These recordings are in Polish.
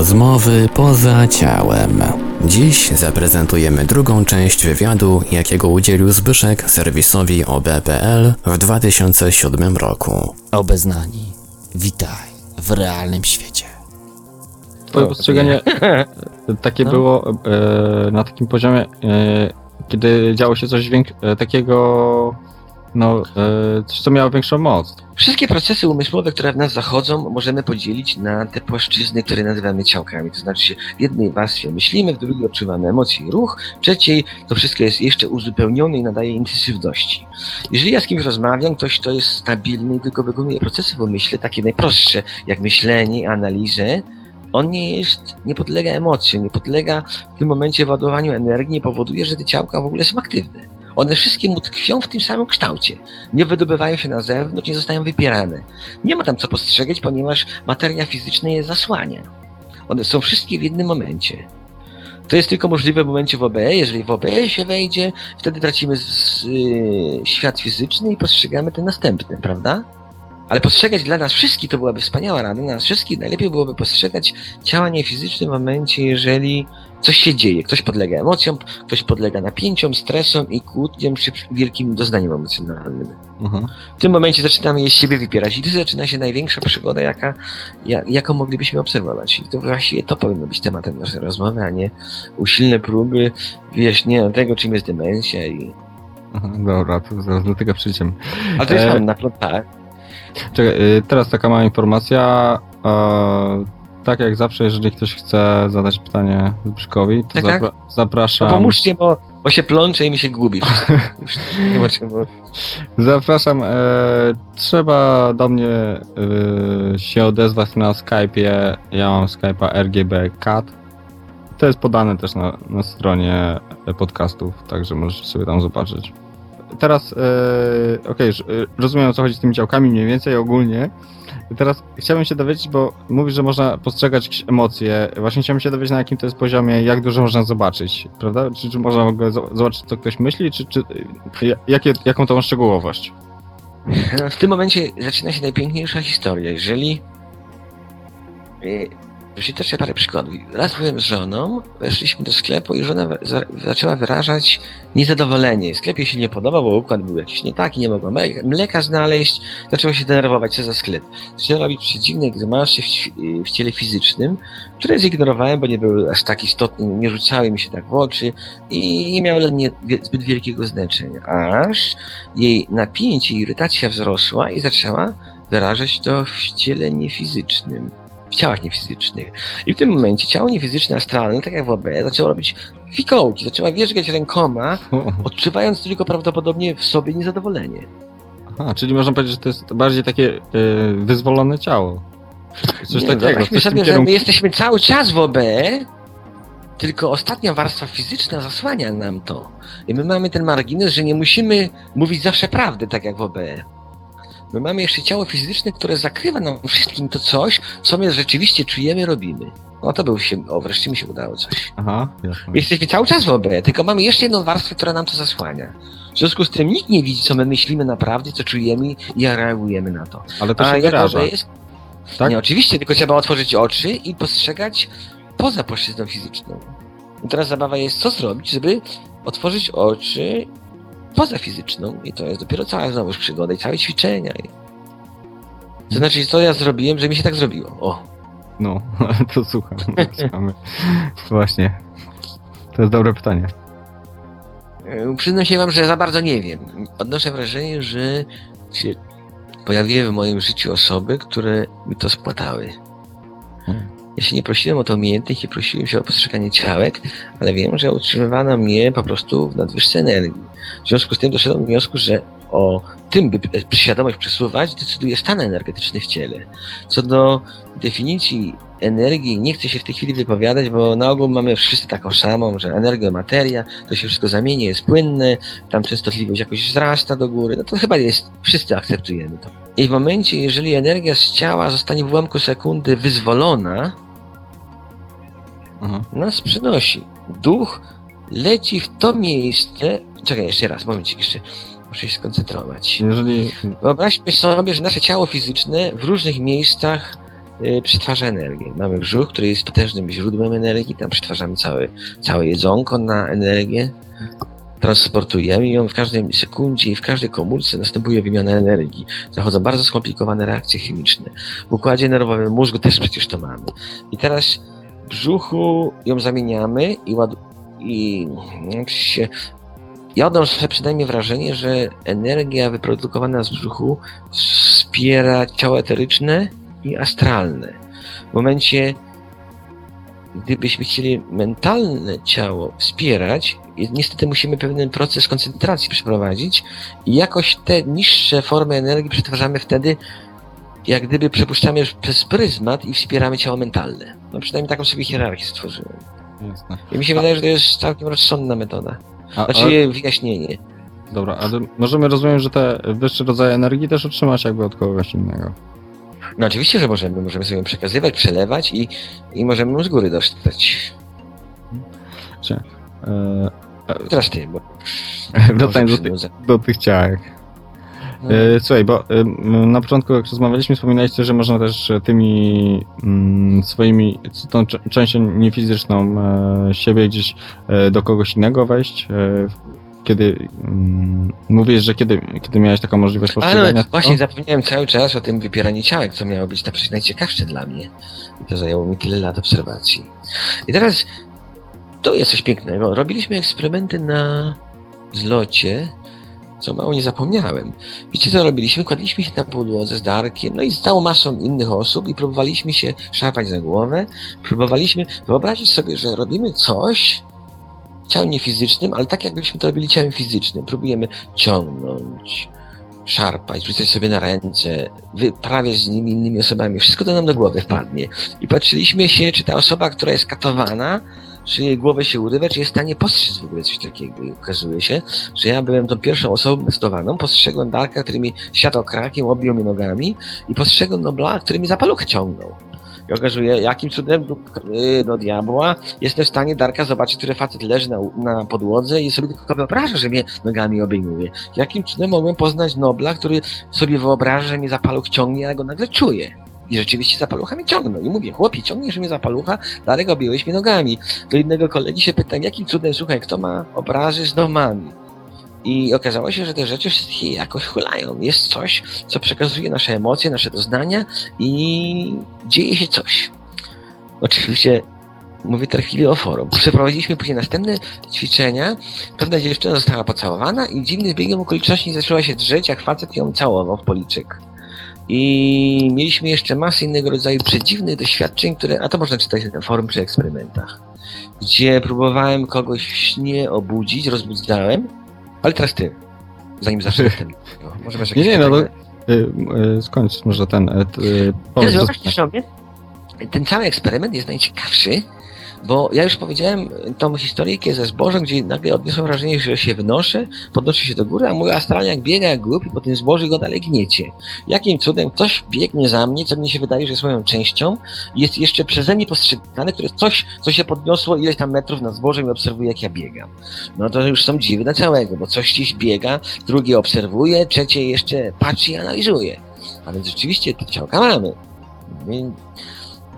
Rozmowy poza ciałem. Dziś zaprezentujemy drugą część wywiadu, jakiego udzielił Zbyszek serwisowi OB.pl w 2007 roku. Obeznani, witaj w realnym świecie. Twoje postrzeganie takie No. było e, na takim poziomie, e, kiedy działo się coś więk- e, takiego, no, e, coś, co miało większą moc. Wszystkie procesy umysłowe, które w nas zachodzą, możemy podzielić na te płaszczyzny, które nazywamy ciałkami. To znaczy, w jednej warstwie myślimy, w drugiej odczuwamy emocje i ruch, w trzeciej to wszystko jest jeszcze uzupełnione i nadaje intensywności. Jeżeli ja z kimś rozmawiam, ktoś, kto jest stabilny i tylko wykonuje procesy w umyśle, takie najprostsze, jak myślenie, analizę, on nie jest, nie podlega emocjom, nie podlega w tym momencie ładowaniu energii, nie powoduje, że te ciałka w ogóle są aktywne. One wszystkie mu tkwią w tym samym kształcie nie wydobywają się na zewnątrz, nie zostają wypierane. Nie ma tam co postrzegać, ponieważ materia fizyczna je zasłania. One są wszystkie w jednym momencie. To jest tylko możliwe w momencie w OBE. Jeżeli w OBE się wejdzie, wtedy tracimy z, y, świat fizyczny i postrzegamy ten następny, prawda? Ale postrzegać dla nas wszystkich to byłaby wspaniała rada. Dla nas wszystkich najlepiej byłoby postrzegać ciała niefizyczne w momencie, jeżeli coś się dzieje. Ktoś podlega emocjom, ktoś podlega napięciom, stresom i kłótniom czy wielkim doznaniom emocjonalnym. Mhm. W tym momencie zaczynamy je z siebie wypierać i tu zaczyna się największa przygoda, jaka, ja, jaką moglibyśmy obserwować. I to właściwie to powinno być tematem naszej rozmowy, a nie usilne próby wyjaśnienia tego, czym jest demensja i... Aha, dobra, to zaraz do tego przejdziemy. Ale to jest E, na plot, tak. Czekaj, y, teraz taka mała informacja. E, tak jak zawsze, jeżeli ktoś chce zadać pytanie Zbyszkowi, to Tak, tak. zapra- zapraszam. No pomóżcie, bo, bo się plączę i mi się gubi. Nie ma czym, bo... Zapraszam. E, trzeba do mnie e, się odezwać na Skype'ie. Ja mam Skype'a RGB Cat. To jest podane też na, na stronie podcastów, także możecie sobie tam zobaczyć. Teraz, e, okej, ż- e, rozumiem o co chodzi z tymi działkami mniej więcej ogólnie. Teraz chciałbym się dowiedzieć, bo mówisz, że można postrzegać jakieś emocje. Właśnie chciałbym się dowiedzieć, na jakim to jest poziomie, jak dużo można zobaczyć, prawda? Czy, czy można w ogóle zo- zobaczyć, co ktoś myśli, czy, czy ja- jakie, jaką ma szczegółowość? W tym momencie zaczyna się najpiękniejsza historia. Jeżeli. Przytoczę parę przykładów. Raz byłem z żoną, weszliśmy do sklepu i żona za, zaczęła wyrażać niezadowolenie. Sklepie się nie podobał, bo układ był jakiś nie taki, nie mogła mleka znaleźć. Zaczęła się denerwować, co za sklep. Zaczęła robić przeciwne grymasy w, w ciele fizycznym, które zignorowałem, bo nie były aż tak istotne, nie rzucały mi się tak w oczy i nie miały dla mnie zbyt wielkiego znaczenia. Aż jej napięcie i irytacja wzrosła i zaczęła wyrażać to w ciele niefizycznym, w ciałach niefizycznych. I w tym momencie ciało niefizyczne, astralne, tak jak w OB, zaczęło robić fikołki, zaczęła wierzgać rękoma, odczuwając tylko prawdopodobnie w sobie niezadowolenie. Aha, czyli można powiedzieć, że to jest bardziej takie e, wyzwolone ciało. Coś Nie, takiego. Coś sobie, że kierunku. my jesteśmy cały czas w OB, tylko ostatnia warstwa fizyczna zasłania nam to. I my mamy ten margines, że nie musimy mówić zawsze prawdy, tak jak w OB. My mamy jeszcze ciało fizyczne, które zakrywa nam wszystkim to coś, co my rzeczywiście czujemy, robimy. No to był się, o wreszcie mi się udało coś. Aha, jasne. Jesteśmy cały czas w OB, tylko mamy jeszcze jedną warstwę, która nam to zasłania. W związku z tym nikt nie widzi, co my myślimy naprawdę, co czujemy i reagujemy na to. Ale to A się wyraża. OB jest Tak? nie, oczywiście, tylko trzeba otworzyć oczy i postrzegać poza płaszczyzną fizyczną. I teraz zabawa jest, co zrobić, żeby otworzyć oczy poza fizyczną i to jest dopiero cała znowu przygoda i całe ćwiczenia. I... To znaczy, co ja zrobiłem, że mi się tak zrobiło. O, No, to słucham. Słuchamy. Właśnie. To jest dobre pytanie. E, Przyznam się wam, że za bardzo nie wiem. Odnoszę wrażenie, że się pojawiły w moim życiu osoby, które mi to spłatały. Hmm. Ja się nie prosiłem o to umiejętność, nie prosiłem się o postrzeganie ciałek, ale wiem, że utrzymywano mnie po prostu w nadwyżce energii. W związku z tym doszedłem do wniosku, że o tym, by świadomość przesuwać, decyduje stan energetyczny w ciele. Co do definicji energii, nie chcę się w tej chwili wypowiadać, bo na ogół mamy wszyscy taką samą, że energia, materia, to się wszystko zamienia, jest płynne, tam częstotliwość jakoś wzrasta do góry, no to chyba jest, wszyscy akceptujemy to. I w momencie, jeżeli energia z ciała zostanie w ułamku sekundy wyzwolona, Aha. nas przynosi. Duch leci w to miejsce. Czekaj, jeszcze raz, momencik jeszcze. Muszę się skoncentrować. Jeżeli. Wyobraźmy sobie, że nasze ciało fizyczne w różnych miejscach y, przetwarza energię. Mamy brzuch, który jest potężnym źródłem energii, tam przetwarzamy całe, całe jedzonko na energię, transportujemy ją w każdej sekundzie i w każdej komórce następuje wymiana energii. Zachodzą bardzo skomplikowane reakcje chemiczne. W układzie nerwowym mózgu też przecież to mamy. I teraz w brzuchu ją zamieniamy i ład... i się ja odnoszę przynajmniej wrażenie, że energia wyprodukowana z brzuchu wspiera ciało eteryczne i astralne. W momencie, gdybyśmy chcieli mentalne ciało wspierać, niestety musimy pewien proces koncentracji przeprowadzić i jakoś te niższe formy energii przetwarzamy wtedy, jak gdyby przepuszczamy przez pryzmat i wspieramy ciało mentalne. No przynajmniej taką sobie hierarchię stworzyłem. Jasne. I mi się wydaje, że to jest całkiem rozsądna metoda. A, Znaczy wyjaśnienie. a, dobra, ale możemy rozumiem, że te wyższe rodzaje energii też otrzymasz jakby od kogoś innego. No oczywiście, że możemy. Możemy sobie ją przekazywać, przelewać i, i możemy ją z góry dostać. E, Teraz ty, bo... wracając do, tych, do tych ciałek. E, słuchaj, bo e, na początku jak rozmawialiśmy, wspominaliście, że można też tymi mm, swoimi, tą częścią niefizyczną e, siebie gdzieś e, do kogoś innego wejść. E, kiedy mm, mówisz, że kiedy, kiedy miałeś taką możliwość postrzegania... Ale właśnie zapomniałem cały czas o tym wypieraniu ciałek, co miało być na przykład najciekawsze dla mnie. I to zajęło mi tyle lat obserwacji. I teraz to jest coś pięknego. Robiliśmy eksperymenty na zlocie, co mało nie zapomniałem. Wiecie co robiliśmy? Kładliśmy się na podłodze z Darkiem, no i z całą masą innych osób i próbowaliśmy się szarpać za głowę. Próbowaliśmy wyobrazić sobie, że robimy coś ciałem niefizycznym, ale tak jakbyśmy to robili ciałem fizycznym. Próbujemy ciągnąć, szarpać, rzucać sobie na ręce, wyprawiać z nimi innymi osobami. Wszystko to nam do głowy wpadnie. I patrzyliśmy się, czy ta osoba, która jest katowana, czy jej głowę się urywa, czy jest w stanie postrzec w ogóle coś takiego. I okazuje się, że ja byłem tą pierwszą osobą testowaną. Postrzegłem Darka, który mi siadał krakiem, objął mnie nogami i postrzegłem Nobla, który mi za paluch ciągnął. I okazuje, jakim cudem yy, do diabła jestem w stanie Darka zobaczyć, który facet leży na, na podłodze i sobie tylko wyobraża, że mnie nogami obejmuje. Jakim cudem mogłem poznać Nobla, który sobie wyobraża, że mnie za paluch ciągnie, a ja go nagle czuję. I rzeczywiście za palucha mnie ciągnął. I mówię, chłopie, ciągniesz mnie za palucha, Darek objąłeś mnie nogami. Do innego kolegi się pytam, jakim cudem, słuchaj, kto ma obrazy z domami? I okazało się, że te rzeczy wszystkie jakoś hulają. Jest coś, co przekazuje nasze emocje, nasze doznania i dzieje się coś. Oczywiście mówię teraz chwilę o forum. Przeprowadziliśmy później następne ćwiczenia. Pewna dziewczyna została pocałowana i dziwnym biegiem okoliczności zaczęła się drzeć, jak facet ją całował w policzek. I mieliśmy jeszcze masę innego rodzaju przedziwnych doświadczeń, które, a to można czytać na forum przy eksperymentach, gdzie próbowałem kogoś w śnie obudzić, rozbudzałem, ale teraz ty, zanim zacznę ten. no, Może masz Nie, jakieś nie, no to y, y, skończ może ten... Y, y, sobie, ten cały eksperyment jest najciekawszy, bo ja już powiedziałem tą historyjkę ze zbożem, gdzie nagle odniosłem wrażenie, że się wynoszę, podnoszę się do góry, a mój astralniak biega jak głupi po tym zbożu go dalej gniecie. Jakim cudem ktoś biegnie za mnie, co mi się wydaje, że jest moją częścią, jest jeszcze przeze mnie postrzegane, które coś, co się podniosło ileś tam metrów nad zbożem i obserwuje, jak ja biegam. No to już są dziwy na całego, bo coś gdzieś biega, drugie obserwuje, trzecie jeszcze patrzy i analizuje. A więc rzeczywiście te ciałka mamy.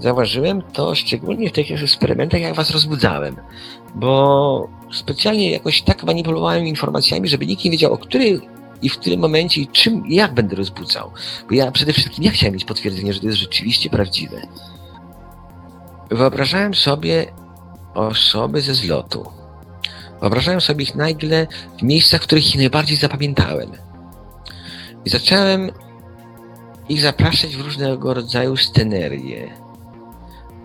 Zauważyłem to szczególnie w takich eksperymentach, jak was rozbudzałem, bo specjalnie jakoś tak manipulowałem informacjami, żeby nikt nie wiedział, o której i w którym momencie i czym i jak będę rozbudzał. Bo ja przede wszystkim ja chciałem mieć potwierdzenie, że to jest rzeczywiście prawdziwe. Wyobrażałem sobie osoby ze zlotu. Wyobrażałem sobie ich nagle w miejscach, w których ich najbardziej zapamiętałem. I zacząłem ich zapraszać w różnego rodzaju scenerie.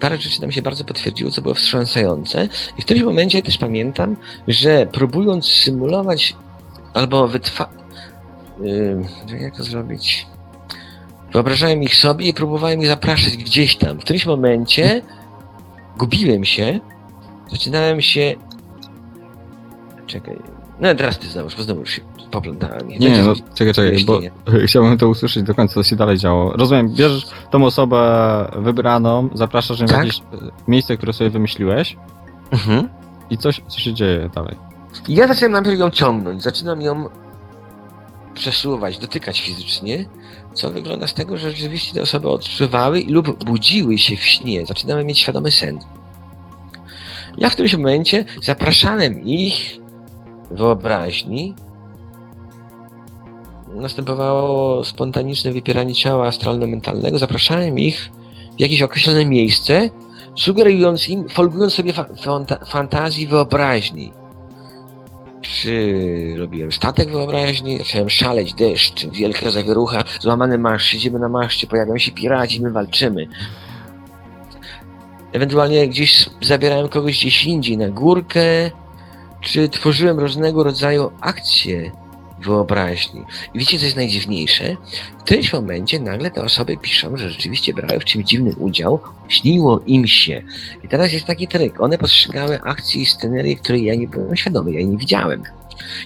Parę rzeczy nam się bardzo potwierdziło, co było wstrząsające. I w tym momencie też pamiętam, że próbując symulować albo wytwa... Yy, jak to zrobić? Wyobrażałem ich sobie i próbowałem ich zapraszać gdzieś tam. W którymś momencie gubiłem się, zaczynałem się... Czekaj. No teraz ty załóż, bo znowu już się poplątałem. Nie, nie, no czekaj, czekaj, bo chciałbym to usłyszeć do końca, co się dalej działo. Rozumiem, bierzesz tą osobę wybraną, zapraszasz ją w Tak. jakieś e, miejsce, które sobie wymyśliłeś Mhm. i coś, co się dzieje dalej. I Ja zaczynam najpierw ją ciągnąć, zaczynam ją przesuwać, dotykać fizycznie, co wygląda z tego, że rzeczywiście te osoby odczuwały lub budziły się w śnie, zaczynały mieć świadomy sen. Ja w którymś momencie zapraszałem ich wyobraźni. Następowało spontaniczne wypieranie ciała astralno-mentalnego. Zapraszałem ich w jakieś określone miejsce, sugerując im, folgując sobie fa- fanta- fantazji wyobraźni. Czy robiłem statek wyobraźni, zacząłem szaleć, deszcz, wielka zawierucha, złamany masz, siedzimy na maszcie, pojawiają się piraci, my walczymy. Ewentualnie gdzieś zabierałem kogoś gdzieś indziej na górkę, czy tworzyłem różnego rodzaju akcje wyobraźni. I wiecie, co jest najdziwniejsze? W którymś momencie nagle te osoby piszą, że rzeczywiście brały w czymś dziwnym udział, śniło im się. I teraz jest taki tryk. One postrzegały akcje i scenerie, której ja nie byłem świadomy, ja jej nie widziałem.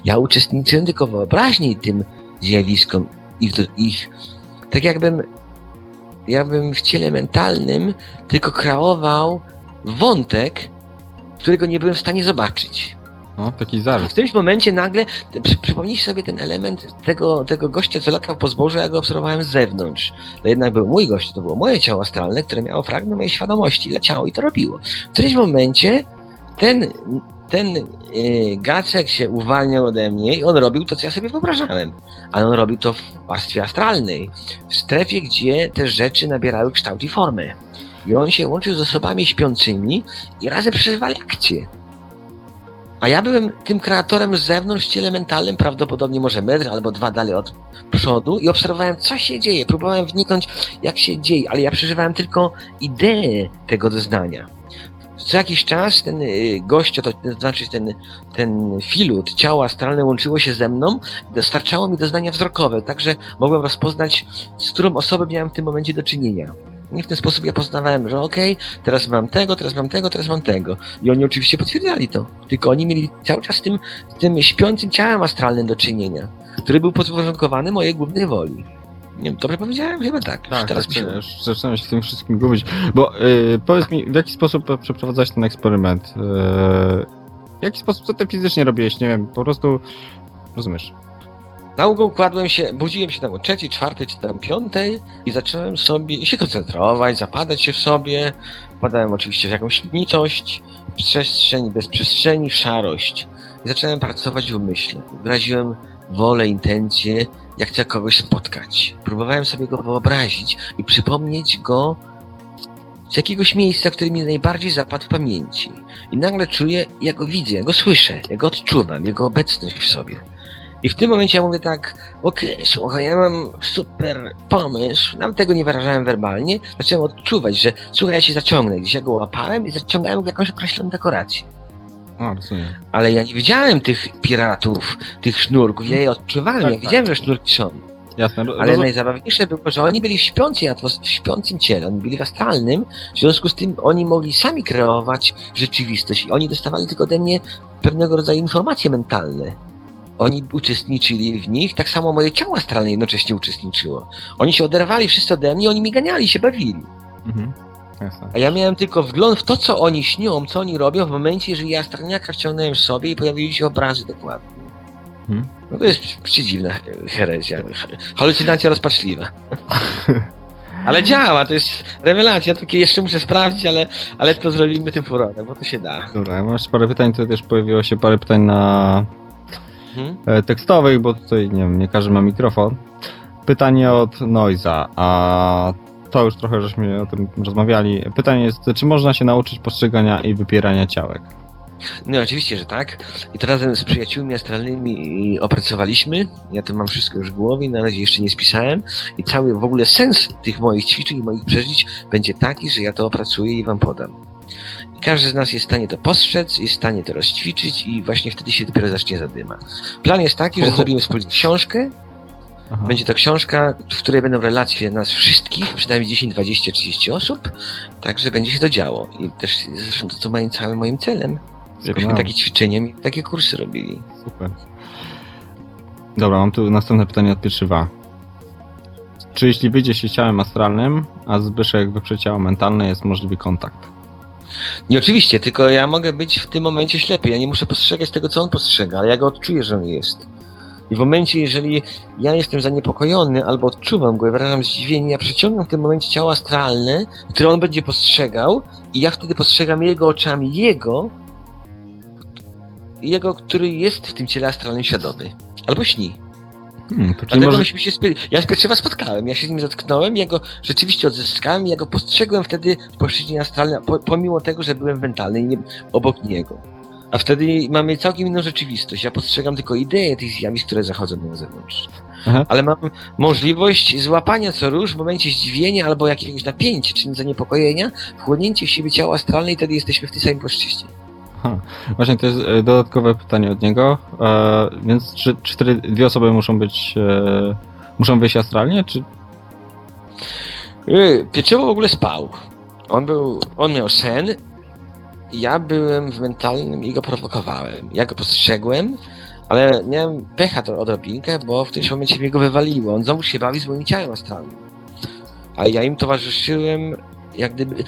Ja uczestniczyłem tylko wyobraźni tym zjawiskom, ich, ich tak jakbym, jakbym w ciele mentalnym tylko kreował wątek, którego nie byłem w stanie zobaczyć. No, taki W zarzut. którymś momencie nagle, przy, sobie ten element tego, tego gościa, co latał po zbożu, ja go obserwowałem z zewnątrz. To jednak był mój gość, to było moje ciało astralne, które miało fragment mojej świadomości, leciało i to robiło. W którymś momencie ten, ten yy, gacek się uwalniał ode mnie i on robił to, co ja sobie wyobrażałem. Ale on robił to w warstwie astralnej, w strefie, gdzie te rzeczy nabierały kształt i formę. I on się łączył z osobami śpiącymi i razem przeżywali akcje. A ja byłem tym kreatorem z zewnątrz w ciele mentalnym, prawdopodobnie może metr albo dwa dalej od przodu i obserwowałem, co się dzieje. Próbowałem wniknąć, jak się dzieje, ale ja przeżywałem tylko ideę tego doznania. Co jakiś czas ten y, gość, to, to znaczy ten, ten filut, ciało astralne łączyło się ze mną, dostarczało mi doznania wzrokowe, także mogłem rozpoznać, z którą osobą miałem w tym momencie do czynienia. I w ten sposób ja poznawałem, że okej, teraz mam tego, teraz mam tego, teraz mam tego. I oni oczywiście potwierdzali to. Tylko oni mieli cały czas z tym, tym śpiącym ciałem astralnym do czynienia, który był podporządkowany mojej głównej woli. Nie wiem, dobrze powiedziałem? Chyba tak. Tak, teraz tak, się... już zaczynam się tym wszystkim gubić. Bo y, powiedz mi, w jaki sposób przeprowadzałeś ten eksperyment? Y, w jaki sposób, co ty fizycznie robiłeś? Nie wiem, po prostu rozumiesz. Nałogą kładłem się, budziłem się tam o trzeciej, czwartej czy tam piątej i zacząłem sobie się koncentrować, zapadać się w sobie. Wpadałem oczywiście w jakąś nitość, w przestrzeń bez przestrzeni, w szarość. I zacząłem pracować w umyśle. Wyraziłem wolę, intencje, jak chcę kogoś spotkać. Próbowałem sobie go wyobrazić i przypomnieć go z jakiegoś miejsca, które mi najbardziej zapadł w pamięci. I nagle czuję, ja go widzę, ja go słyszę, ja go odczuwam, jego obecność w sobie. I w tym momencie ja mówię tak, okej, słuchaj, ja mam super pomysł, nam tego nie wyrażałem werbalnie, zacząłem odczuwać, że słuchaj, ja się zaciągnę, gdzieś ja go łapałem i zaciągałem go jakąś określoną dekorację. Rozumiem. Ale ja nie widziałem tych piratów, tych sznurków, ja je odczuwałem, Tak, ja tak. widziałem, że sznurki są. Jasne. Ale rozum- najzabawniejsze było, że oni byli w śpiącej w śpiącym ciele, oni byli w astralnym, w związku z tym oni mogli sami kreować rzeczywistość i oni dostawali tylko ode mnie pewnego rodzaju informacje mentalne. Oni uczestniczyli w nich, tak samo moje ciało astralne jednocześnie uczestniczyło. Oni się oderwali wszyscy ode mnie, oni mi ganiali, się bawili. Mhm. A ja miałem tylko wgląd w to, co oni śnią, co oni robią w momencie, jeżeli ja astralniaka wciągnąłem w sobie i pojawiły się obrazy dokładnie. Mhm. No to jest przeciwna herezja, halucynacja rozpaczliwa. Ale działa, to jest rewelacja, takie jeszcze muszę sprawdzić, ale, ale to zrobimy tym furorem, bo to się da. Dobra, jeszcze parę pytań, tutaj też pojawiło się parę pytań na Mhm. e, tekstowych, bo tutaj, nie wiem, nie każdy ma mikrofon. Pytanie od Noiza, a to już trochę żeśmy o tym rozmawiali. Pytanie jest, czy można się nauczyć postrzegania i wypierania ciałek? No oczywiście, że tak. I to razem z przyjaciółmi astralnymi opracowaliśmy. Ja to mam wszystko już w głowie, na razie jeszcze nie spisałem. I cały w ogóle sens tych moich ćwiczeń i moich przeżyć będzie taki, że ja to opracuję i wam podam. Każdy z nas jest w stanie to postrzec, jest w stanie to rozćwiczyć i właśnie wtedy się dopiero zacznie zadyma. Plan jest taki, że zrobimy wspólnie książkę. Aha. Będzie to książka, w której będą relacje nas wszystkich, przynajmniej 10, 20, 30 osób. Także będzie się to działo. I też zresztą to, co moim całym moim celem. Żebyśmy takie ćwiczenia i takie kursy robili. Super. Dobra, mam tu następne pytanie od Pieszywa. Czy jeśli wyjdzie się ciałem astralnym, a Zbyszek wyprze ciało mentalne, jest możliwy kontakt? Nie oczywiście, tylko ja mogę być w tym momencie ślepy. Ja nie muszę postrzegać tego, co on postrzega, ale ja go odczuję, że on jest. I w momencie, jeżeli ja jestem zaniepokojony albo odczuwam go i wyrażam zdziwienie, ja przyciągam w tym momencie ciało astralne, które on będzie postrzegał i ja wtedy postrzegam jego oczami jego, jego, który jest w tym ciele astralnym świadomy. Albo śni. Hmm, to Dlatego może... myśmy się. Ja się raz spotkałem, ja się z nim zetknąłem, ja go rzeczywiście odzyskałem, ja go postrzegłem wtedy w płaszczyźnie astralnej, po, pomimo tego, że byłem mentalny nie, obok niego. A wtedy mamy całkiem inną rzeczywistość. Ja postrzegam tylko idee tych zjawisk, które zachodzą na zewnątrz. Aha. Ale mam możliwość złapania co róż w momencie zdziwienia albo jakiegoś napięcia czy zaniepokojenia, wchłonięcie w siebie ciała astralne i wtedy jesteśmy w tej samej płaszczyźnie. Aha. Właśnie to jest e, dodatkowe pytanie od niego. E, więc czy, wtedy dwie osoby muszą być. E, muszą wyjść astralnie, czy. Yy, Pieczyło w ogóle spał. On był, on miał sen. Ja byłem w mentalnym i go prowokowałem. Ja go postrzegłem, ale miałem pecha to odrobinkę, bo w tym momencie mnie go wywaliło. On znowu się bawi z moim ciałem astralnym. A ja im towarzyszyłem jak gdyby...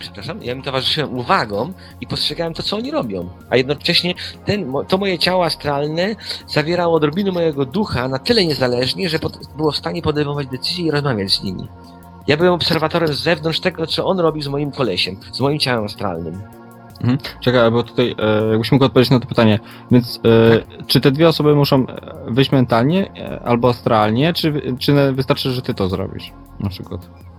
Przepraszam, ja im towarzyszyłem uwagą i postrzegałem to, co oni robią. A jednocześnie ten, to moje ciało astralne zawierało odrobinę mojego ducha na tyle niezależnie, że pod, było w stanie podejmować decyzje i rozmawiać z nimi. Ja byłem obserwatorem z zewnątrz tego, co on robił z moim kolesiem, z moim ciałem astralnym. Czekaj, bo tutaj e, jakbyś mógł odpowiedzieć na to pytanie. Więc e, czy te dwie osoby muszą e, wyjść mentalnie e, albo astralnie, czy, czy wystarczy, że ty to zrobisz? Na przykład.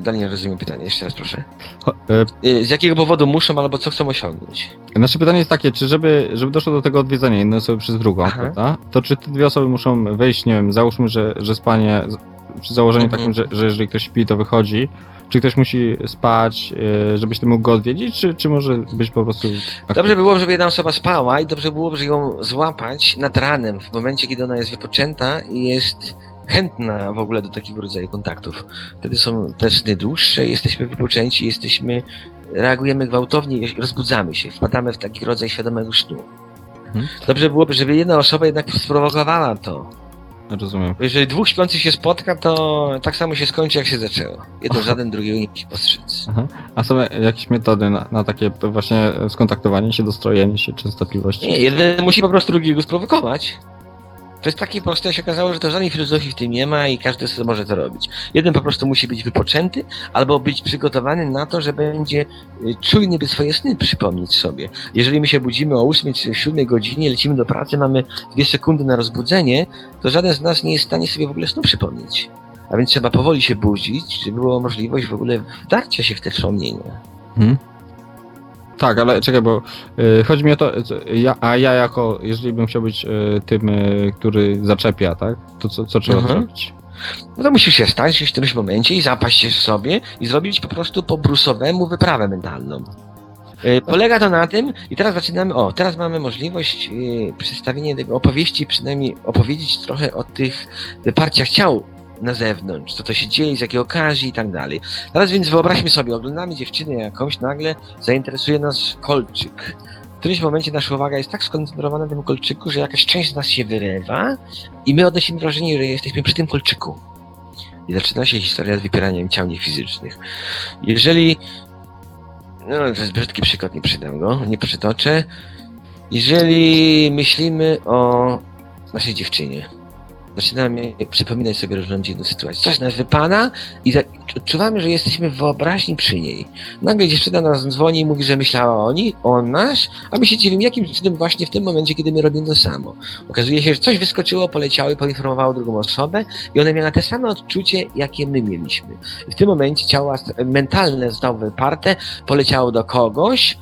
Dalej nie rozumiem pytania, jeszcze raz proszę. Cho- e, Yy, z jakiego powodu muszą albo co chcą osiągnąć? Nasze pytanie jest takie, czy żeby, żeby doszło do tego odwiedzenia jednej osoby przez drugą, Aha. prawda? To czy te dwie osoby muszą wejść, nie wiem, załóżmy, że, że spanie, z- przy założeniu Mhm. takim, że, że jeżeli ktoś śpi, to wychodzi, czy ktoś musi spać, e, żebyś ty mógł go odwiedzić, czy, czy może być po prostu... Dobrze byłoby, żeby jedna osoba spała i dobrze byłoby, żeby ją złapać nad ranem, w momencie, kiedy ona jest wypoczęta i jest chętna w ogóle do takiego rodzaju kontaktów. Wtedy są te sny dłuższe, jesteśmy wypoczęci, jesteśmy, reagujemy gwałtownie i rozbudzamy się, wpadamy w taki rodzaj świadomego snu. Mhm. Dobrze byłoby, żeby jedna osoba jednak sprowokowała to. Rozumiem. Bo jeżeli dwóch śpiących się spotka, to tak samo się skończy, jak się zaczęło. Jeden żaden drugiego nie musi postrzec. A są jakieś metody na, na takie właśnie skontaktowanie się, dostrojenie się, częstotliwości? Nie, jeden musi po prostu drugiego sprowokować. To jest takie proste, się okazało, że to żadnej filozofii w tym nie ma i każdy sobie może to robić. Jeden po prostu musi być wypoczęty, albo być przygotowany na to, że będzie y, czujny, by swoje sny przypomnieć sobie. Jeżeli my się budzimy o 8 czy 7 godzinie, lecimy do pracy, mamy dwie sekundy na rozbudzenie, to żaden z nas nie jest w stanie sobie w ogóle snu przypomnieć. A więc trzeba powoli się budzić, żeby była możliwość w ogóle wdarcia się w te wspomnienia. Mhm. Tak, ale czekaj, bo y, chodzi mi o to, ja, a ja jako, jeżeli bym chciał być y, tym, y, który zaczepia, tak? To co, co trzeba Mhm. zrobić? No to musisz się stać w którymś momencie i zapaść się w sobie i zrobić po prostu po brusowemu wyprawę mentalną. Yy, Polega to na tym, i teraz zaczynamy, o, teraz mamy możliwość yy, przedstawienia tego opowieści, przynajmniej opowiedzieć trochę o tych wyparciach ciał na zewnątrz, co to się dzieje, z jakiej okazji i tak dalej. Teraz więc wyobraźmy sobie, oglądamy dziewczynę jakąś, nagle zainteresuje nas kolczyk. W którymś momencie nasza uwaga jest tak skoncentrowana na tym kolczyku, że jakaś część z nas się wyrywa i my odnosimy wrażenie, że jesteśmy przy tym kolczyku. I zaczyna się historia z wypieraniem ciał niefizycznych. Jeżeli. No, to jest brzydki przykład, nie przydam go, nie przytoczę. Jeżeli myślimy o naszej dziewczynie, zaczynamy przypominać sobie dziwną sytuację. Coś nas wypada i odczuwamy, że jesteśmy w wyobraźni przy niej. Nagle dziewczyna nas dzwoni i mówi, że myślała o niej, o nas, a my się dziwimy, jakim cudem właśnie w tym momencie, kiedy my robimy to samo. Okazuje się, że coś wyskoczyło, poleciało i poinformowało drugą osobę i ona miała te same odczucie, jakie my mieliśmy. I w tym momencie ciało mentalne zostało wyparte, poleciało do kogoś,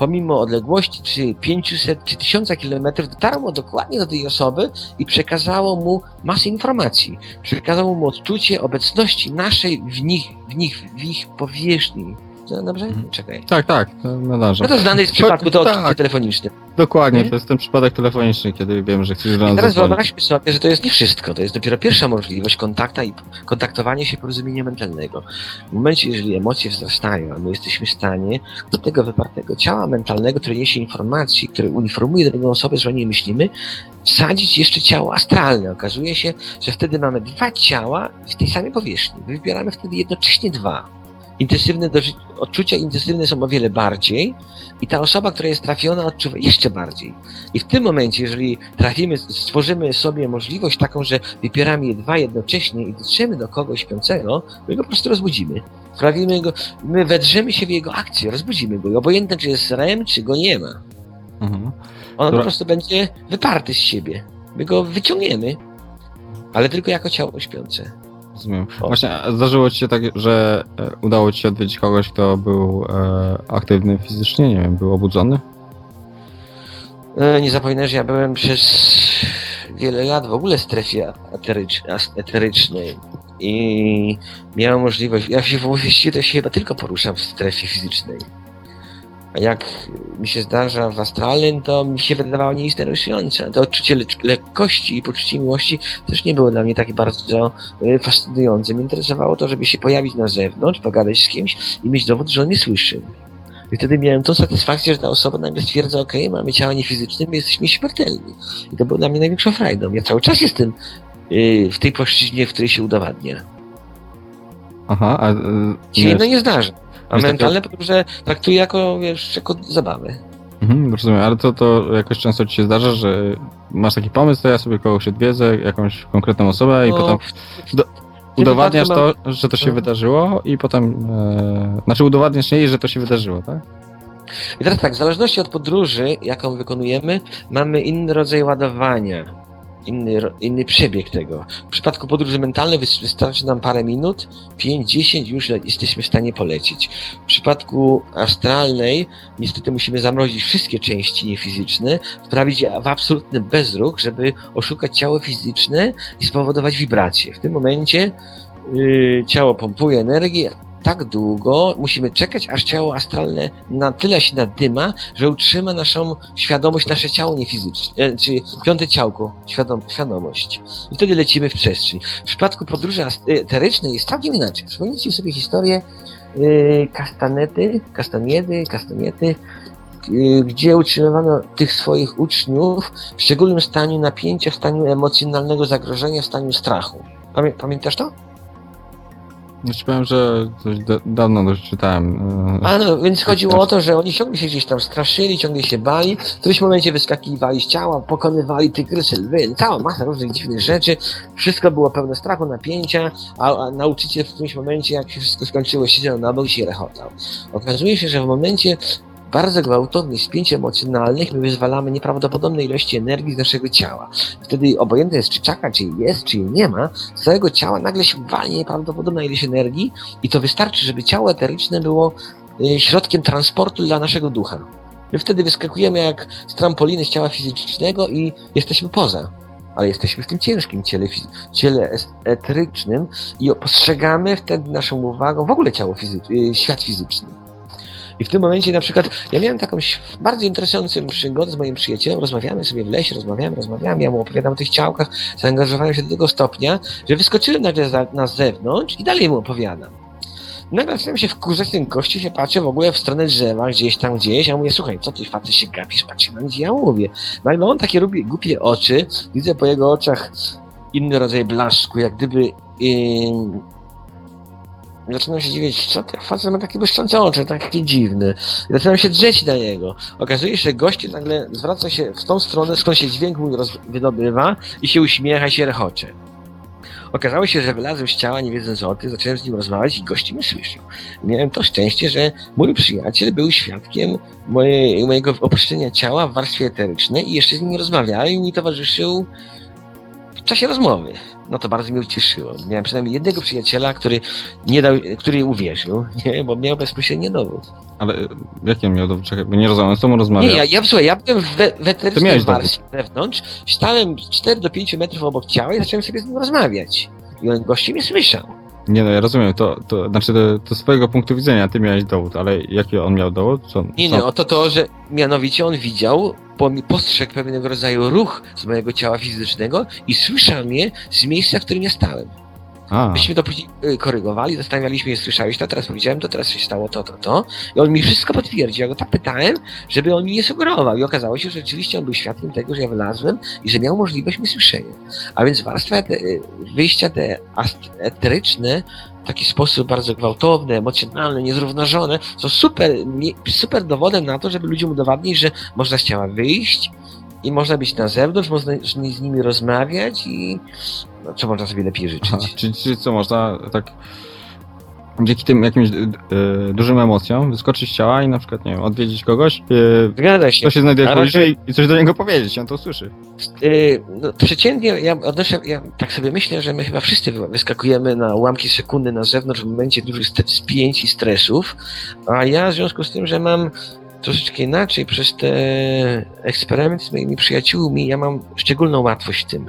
pomimo odległości czy 500 czy 1000 kilometrów, dotarło dokładnie do tej osoby i przekazało mu masę informacji. Przekazało mu odczucie obecności naszej w nich, w nich, w ich powierzchni. Dobrze? Mhm. Czekaj. Tak, tak, należy. No to znany jest w przypadku to Tak. odczucie telefoniczne. Dokładnie, Mhm. to jest ten przypadek telefoniczny, kiedy wiem, że chcesz do I nas teraz zadzwonić. wyobraźmy sobie, że to jest nie wszystko. To jest dopiero pierwsza możliwość kontakta i kontaktowania się porozumienia mentalnego. W momencie, jeżeli emocje wzrastają, a my jesteśmy w stanie do tego wypartego ciała mentalnego, które niesie informacji, które uniformuje drugą osobę, że o niej myślimy, wsadzić jeszcze ciało astralne. Okazuje się, że wtedy mamy dwa ciała w tej samej powierzchni. Wybieramy wtedy jednocześnie dwa. Intensywne doży- odczucia intensywne są o wiele bardziej i ta osoba, która jest trafiona, odczuwa jeszcze bardziej. I w tym momencie, jeżeli trafimy, stworzymy sobie możliwość taką, że wypieramy je dwa jednocześnie i dotrzemy do kogoś śpiącego, my go po prostu rozbudzimy. Sprawimy go, my wedrzemy się w jego akcję, rozbudzimy go. I obojętne, czy jest REM, czy go nie ma. Mhm. On Dobra. po prostu będzie wyparty z siebie. My go wyciągniemy, ale tylko jako ciało śpiące. Rozumiem. O. Właśnie zdarzyło ci się tak, że e, udało ci się odwiedzić kogoś, kto był e, aktywny fizycznie, nie wiem, był obudzony? E, Nie zapominaj, że ja byłem przez wiele lat w ogóle w strefie eterycz, eterycznej i miałem możliwość, ja się właściwie to się chyba tylko poruszam w strefie fizycznej. A jak mi się zdarza w astralnym, to mi się wydawało nieinteresujące. To odczucie le- lekkości i poczucie miłości też nie było dla mnie takie bardzo e, fascynujące. Mnie interesowało to, żeby się pojawić na zewnątrz, pogadać z kimś i mieć dowód, że on mnie słyszy. I wtedy miałem tą satysfakcję, że ta osoba nagle stwierdza, ok, mamy ciało niefizyczne, my jesteśmy śmiertelni. I to było dla mnie największą frajdą. Ja cały czas jestem yy, w tej płaszczyźnie, w której się udowadnia. Aha, a e, Się nie inno nie zdarza. A Jest mentalne podróże traktuję jako, wiesz, jako zabawę. Mhm, rozumiem, ale to, to jakoś często ci się zdarza, że masz taki pomysł, to ja sobie kogoś odwiedzę, jakąś konkretną osobę i No, potem do- udowadniasz to, że to się Mhm. wydarzyło i potem, e, znaczy udowadniasz jej, że to się wydarzyło, tak? I teraz tak, w zależności od podróży, jaką wykonujemy, mamy inny rodzaj ładowania, inny, inny przebieg tego. W przypadku podróży mentalnej wys- wystarczy nam parę minut, 5-10 już jesteśmy w stanie polecieć. W przypadku astralnej niestety musimy zamrozić wszystkie części niefizyczne, wprawić je w absolutny bezruch, żeby oszukać ciało fizyczne i spowodować wibracje. W tym momencie yy, ciało pompuje energię, tak długo musimy czekać, aż ciało astralne na tyle się nadyma, że utrzyma naszą świadomość, nasze ciało niefizyczne, e, czyli piąte ciałko, świadom, świadomość. I wtedy lecimy w przestrzeń. W przypadku podróży eterycznej jest całkiem inaczej. Przypomnijcie sobie historię yy, kastanety, kastaniedy, kastaniety, yy, gdzie utrzymywano tych swoich uczniów w szczególnym stanie napięcia, w stanie emocjonalnego zagrożenia, w stanie strachu. Pamię- pamiętasz to? Znaczy powiem, że coś da, dawno dość czytałem. e, A no, więc chodziło o to, że oni ciągle się gdzieś tam straszyli, ciągle się bali, w którymś momencie wyskakiwali z ciała, pokonywali tygrysy, lwy, cała masa różnych dziwnych rzeczy, wszystko było pełne strachu, napięcia, a, a nauczyciel w którymś momencie, jak się wszystko skończyło, siedział na bok i się rechotał. Okazuje się, że w momencie bardzo gwałtownych spięć emocjonalnych my wyzwalamy nieprawdopodobne ilości energii z naszego ciała. Wtedy obojętne jest, czy czaka, czy jest, czy jej nie ma, z całego ciała nagle się wali nieprawdopodobna ilość energii i to wystarczy, żeby ciało eteryczne było y, środkiem transportu dla naszego ducha. My wtedy wyskakujemy jak z trampoliny z ciała fizycznego i jesteśmy poza. Ale jesteśmy w tym ciężkim ciele, ciele eterycznym i postrzegamy wtedy naszą uwagą w ogóle ciało fizy- y, świat fizyczny. I w tym momencie na przykład ja miałem taką bardzo interesującą przygodę z moim przyjacielem, rozmawiamy sobie w lesie, rozmawiamy, rozmawiamy, ja mu opowiadam o tych ciałkach, zaangażowałem się do tego stopnia, że wyskoczyłem za, na zewnątrz i dalej mu opowiadam. Nagle zacząłem się wkurzać ten gościu, się patrzę w ogóle w stronę drzewa, gdzieś tam, gdzieś, a ja mówię, słuchaj, co ty facet się gapisz, patrz na gdzie ja mówię. Nagle on takie robi głupie oczy, widzę po jego oczach inny rodzaj blasku, jak gdyby... Yy... Zaczynam się dziwić, co ten facet ma takie błyszczące oczy, takie dziwne. I zaczynam się drzeć na niego. Okazuje się, że gość nagle zwraca się w tą stronę, skąd się dźwięk mój wydobywa i się uśmiecha się rechocze. Okazało się, że wylazłem z ciała, nie wiedząc o tym, zacząłem z nim rozmawiać i gości mnie słyszał. Miałem to szczęście, że mój przyjaciel był świadkiem mojej, mojego opuszczenia ciała w warstwie eterycznej i jeszcze z nim rozmawiałem i mi towarzyszył w czasie rozmowy. No to bardzo mnie ucieszyło. Miałem przynajmniej jednego przyjaciela, który nie dał, który uwierzył, nie, bo miał bezpośredni dowód. Ale e, jaki on miał dowód? Czekaj, bo nie rozumiem, z tobą rozmawiał. Nie, ja, ja słuchaj, ja byłem w, we- w To eterycznej miałeś dowód. warstwie wewnątrz, stałem 4 do 5 metrów obok ciała i zacząłem sobie z nim rozmawiać. I on gości mnie słyszał. Nie no, ja rozumiem, to, to znaczy to, to z twojego punktu widzenia ty miałeś dowód, ale jaki on miał dowód? Co, Nie, co? nie, oto to, że mianowicie on widział, postrzegł pewnego rodzaju ruch z mojego ciała fizycznego i słyszał mnie z miejsca, w którym ja stałem. A, Myśmy to później y, korygowali, zastanawialiśmy się, słyszałeś to, teraz powiedziałem to, teraz się stało to, to, to. I on mi wszystko potwierdził. Ja go tak pytałem, żeby on mi nie sugerował. I okazało się, że rzeczywiście on był świadkiem tego, że ja wylazłem i że miał możliwość mi słyszenia. A więc warstwa te, y, wyjścia te eteryczne w taki sposób bardzo gwałtowny, emocjonalny, niezrównoważony, są super, super dowodem na to, żeby ludziom udowadnić, że można z ciała wyjść i można być na zewnątrz, można z nimi rozmawiać i no, co można sobie lepiej życzyć. Aha, czyli, czyli co, można tak dzięki tym jakimś y, dużym emocjom wyskoczyć z ciała i na przykład, nie wiem, odwiedzić kogoś, y, Zgadza się. kto się znajduje w okolicy i coś do niego powiedzieć, on to usłyszy. Yy, no, przeciętnie ja odnoszę, ja tak sobie myślę, że my chyba wszyscy wy- wyskakujemy na ułamki sekundy na zewnątrz w momencie dużych spięć i stresów, a ja w związku z tym, że mam troszeczkę inaczej przez te eksperymenty z moimi przyjaciółmi, ja mam szczególną łatwość w tym.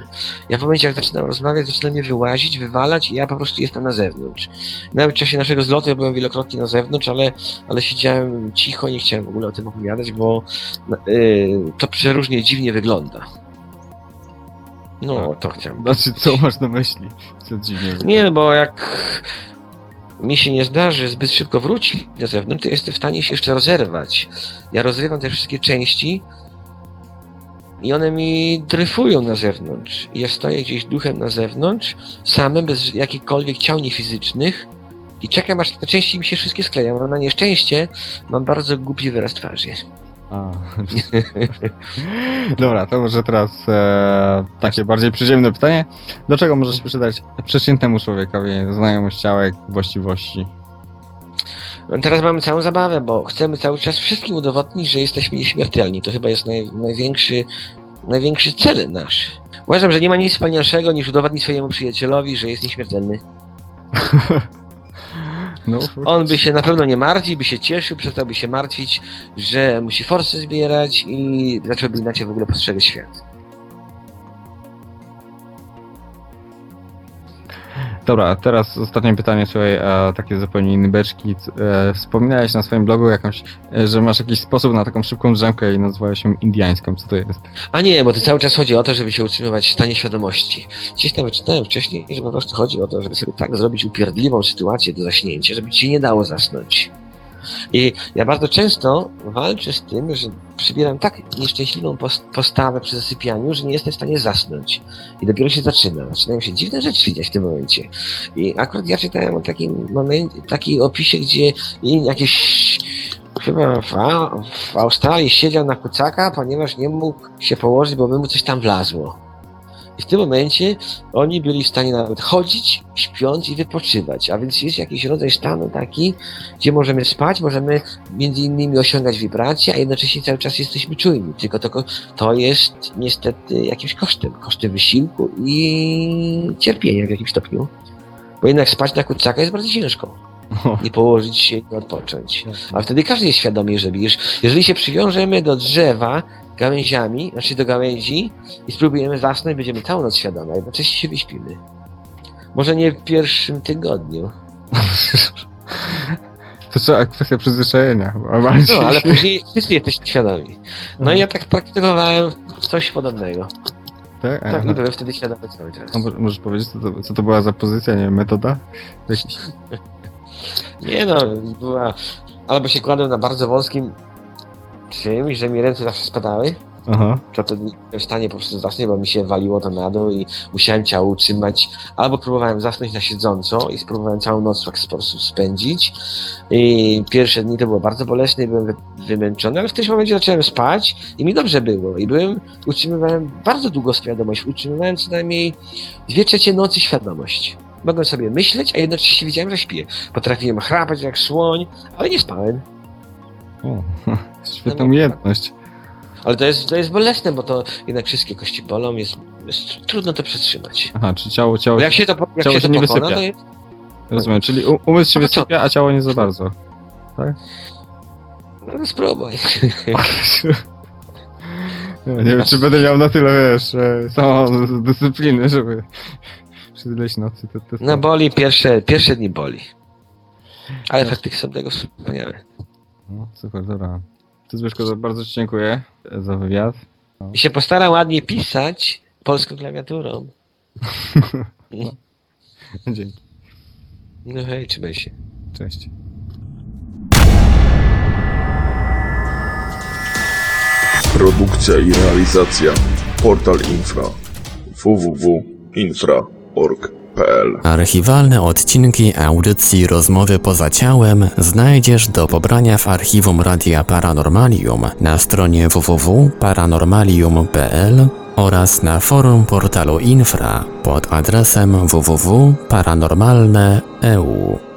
Ja w momencie, jak zaczynam rozmawiać, zaczyna mnie wyłazić, wywalać i ja po prostu jestem na zewnątrz. Nawet w czasie naszego zlotu ja byłem wielokrotnie na zewnątrz, ale, ale siedziałem cicho, nie chciałem w ogóle o tym opowiadać, bo yy, to przeróżnie dziwnie wygląda. No, to chciałem. Znaczy, co masz na myśli? Co dziwnie. Nie, bo jak mi się nie zdarzy zbyt szybko wrócić na zewnątrz, to jestem w stanie się jeszcze rozerwać. Ja rozrywam te wszystkie części i one mi dryfują na zewnątrz. Ja stoję gdzieś duchem na zewnątrz, samym, bez jakichkolwiek ciał niefizycznych i czekam, aż te części mi się wszystkie skleją. Na nieszczęście mam bardzo głupi wyraz twarzy. A. Dobra, to może teraz e, takie bardziej przyziemne pytanie. Do czego może się przydać przeciętnemu człowiekowi znajomość ciała jak właściwości? No Teraz mamy całą zabawę, bo chcemy cały czas wszystkim udowodnić, że jesteśmy nieśmiertelni. To chyba jest naj, największy, największy cel nasz. Uważam, że nie ma nic wspanialszego niż udowodnić swojemu przyjacielowi, że jest nieśmiertelny. No, On by się na pewno nie martwił, by się cieszył, przestałby się martwić, że musi forsy zbierać i zacząłby inaczej w ogóle postrzegać świat. Dobra, teraz ostatnie pytanie, słuchaj, a takie zupełnie inne beczki. E, wspominałeś na swoim blogu jakąś, e, że masz jakiś sposób na taką szybką drzemkę i nazwałeś ją indiańską. Co to jest? A nie, bo to cały czas chodzi o to, żeby się utrzymywać w stanie świadomości. Gdzieś tam wyczytałem wcześniej, że po prostu chodzi o to, żeby sobie tak zrobić upierdliwą sytuację do zaśnięcia, żeby ci nie dało zasnąć. I ja bardzo często walczę z tym, że przybieram tak nieszczęśliwą pos- postawę przy zasypianiu, że nie jestem w stanie zasnąć. I dopiero się zaczyna. Zaczynają się dziwne rzeczy dziać w tym momencie. I akurat ja czytałem o takim momencie, takiej opisie, gdzie jakieś chyba w, w Australii siedział na kucaka, ponieważ nie mógł się położyć, bo by mu coś tam wlazło. I w tym momencie oni byli w stanie nawet chodzić, śpiąc i wypoczywać. A więc jest jakiś rodzaj stanu taki, gdzie możemy spać, możemy między innymi osiągać wibracje, a jednocześnie cały czas jesteśmy czujni. Tylko to, to jest niestety jakimś kosztem. Kosztem wysiłku i cierpienia w jakimś stopniu. Bo jednak spać na kucaka jest bardzo ciężko. I położyć się i odpocząć. A wtedy każdy jest świadomy, że wiesz, jeżeli się przywiążemy do drzewa gałęziami, znaczy do gałęzi i spróbujemy zasnąć, będziemy całą noc świadome, a jednocześnie się wyśpimy. Może nie w pierwszym tygodniu. To trzeba kwestia przyzwyczajenia. No, ale później wszyscy jesteśmy świadomi. No i ja tak praktykowałem coś podobnego. Tak? Tak, i byłem wtedy świadomy cały czas. Mo- możesz powiedzieć, co to, co to była za pozycja, nie wiem, metoda? Nie no, była... Albo się kładłem na bardzo wąskim czymś, że mi ręce zawsze spadały. Aha. to byłem w stanie po prostu zasnąć, bo mi się waliło to na dół i musiałem ciało utrzymać. Albo próbowałem zasnąć na siedząco i spróbowałem całą noc w taki sposób spędzić. I pierwsze dni to było bardzo bolesne i byłem wy- wymęczony, ale w tym momencie zacząłem spać i mi dobrze było. I byłem, utrzymywałem bardzo długo świadomość, utrzymywałem co najmniej dwie trzecie nocy świadomość. Mogłem sobie myśleć, a jednocześnie wiedziałem, że śpię. Potrafiłem chrapać jak słoń, ale nie spałem. O, świetna umiejętność. Ale to jest, to jest bolesne, bo to jednak wszystkie kości bolą, jest, jest trudno to przetrzymać. Aha, czy ciało, ciało, Bo jak się to, jak ciało się się to nie pokona, wysypia. jest, rozumiem, czyli u- umysł się No wysypia, a ciało nie za bardzo. no spróbuj. No, nie wiem, czy będę miał na tyle, wiesz, e, samą dyscypliny, żeby przez ileś nocy to, to No boli pierwsze, pierwsze dni boli. Ale efekty są tego wspaniałe. No, super, dobra. Zbyszko, za- bardzo Ci dziękuję za wywiad. I się postaram ładnie pisać polską klawiaturą. Dzięki. No hej, trzymaj się. Cześć. Produkcja i realizacja Portal Infra Archiwalne odcinki audycji Rozmowy poza ciałem znajdziesz do pobrania w archiwum Radia Paranormalium na stronie www.paranormalium.pl oraz na forum portalu Infra pod adresem www.paranormalne.eu.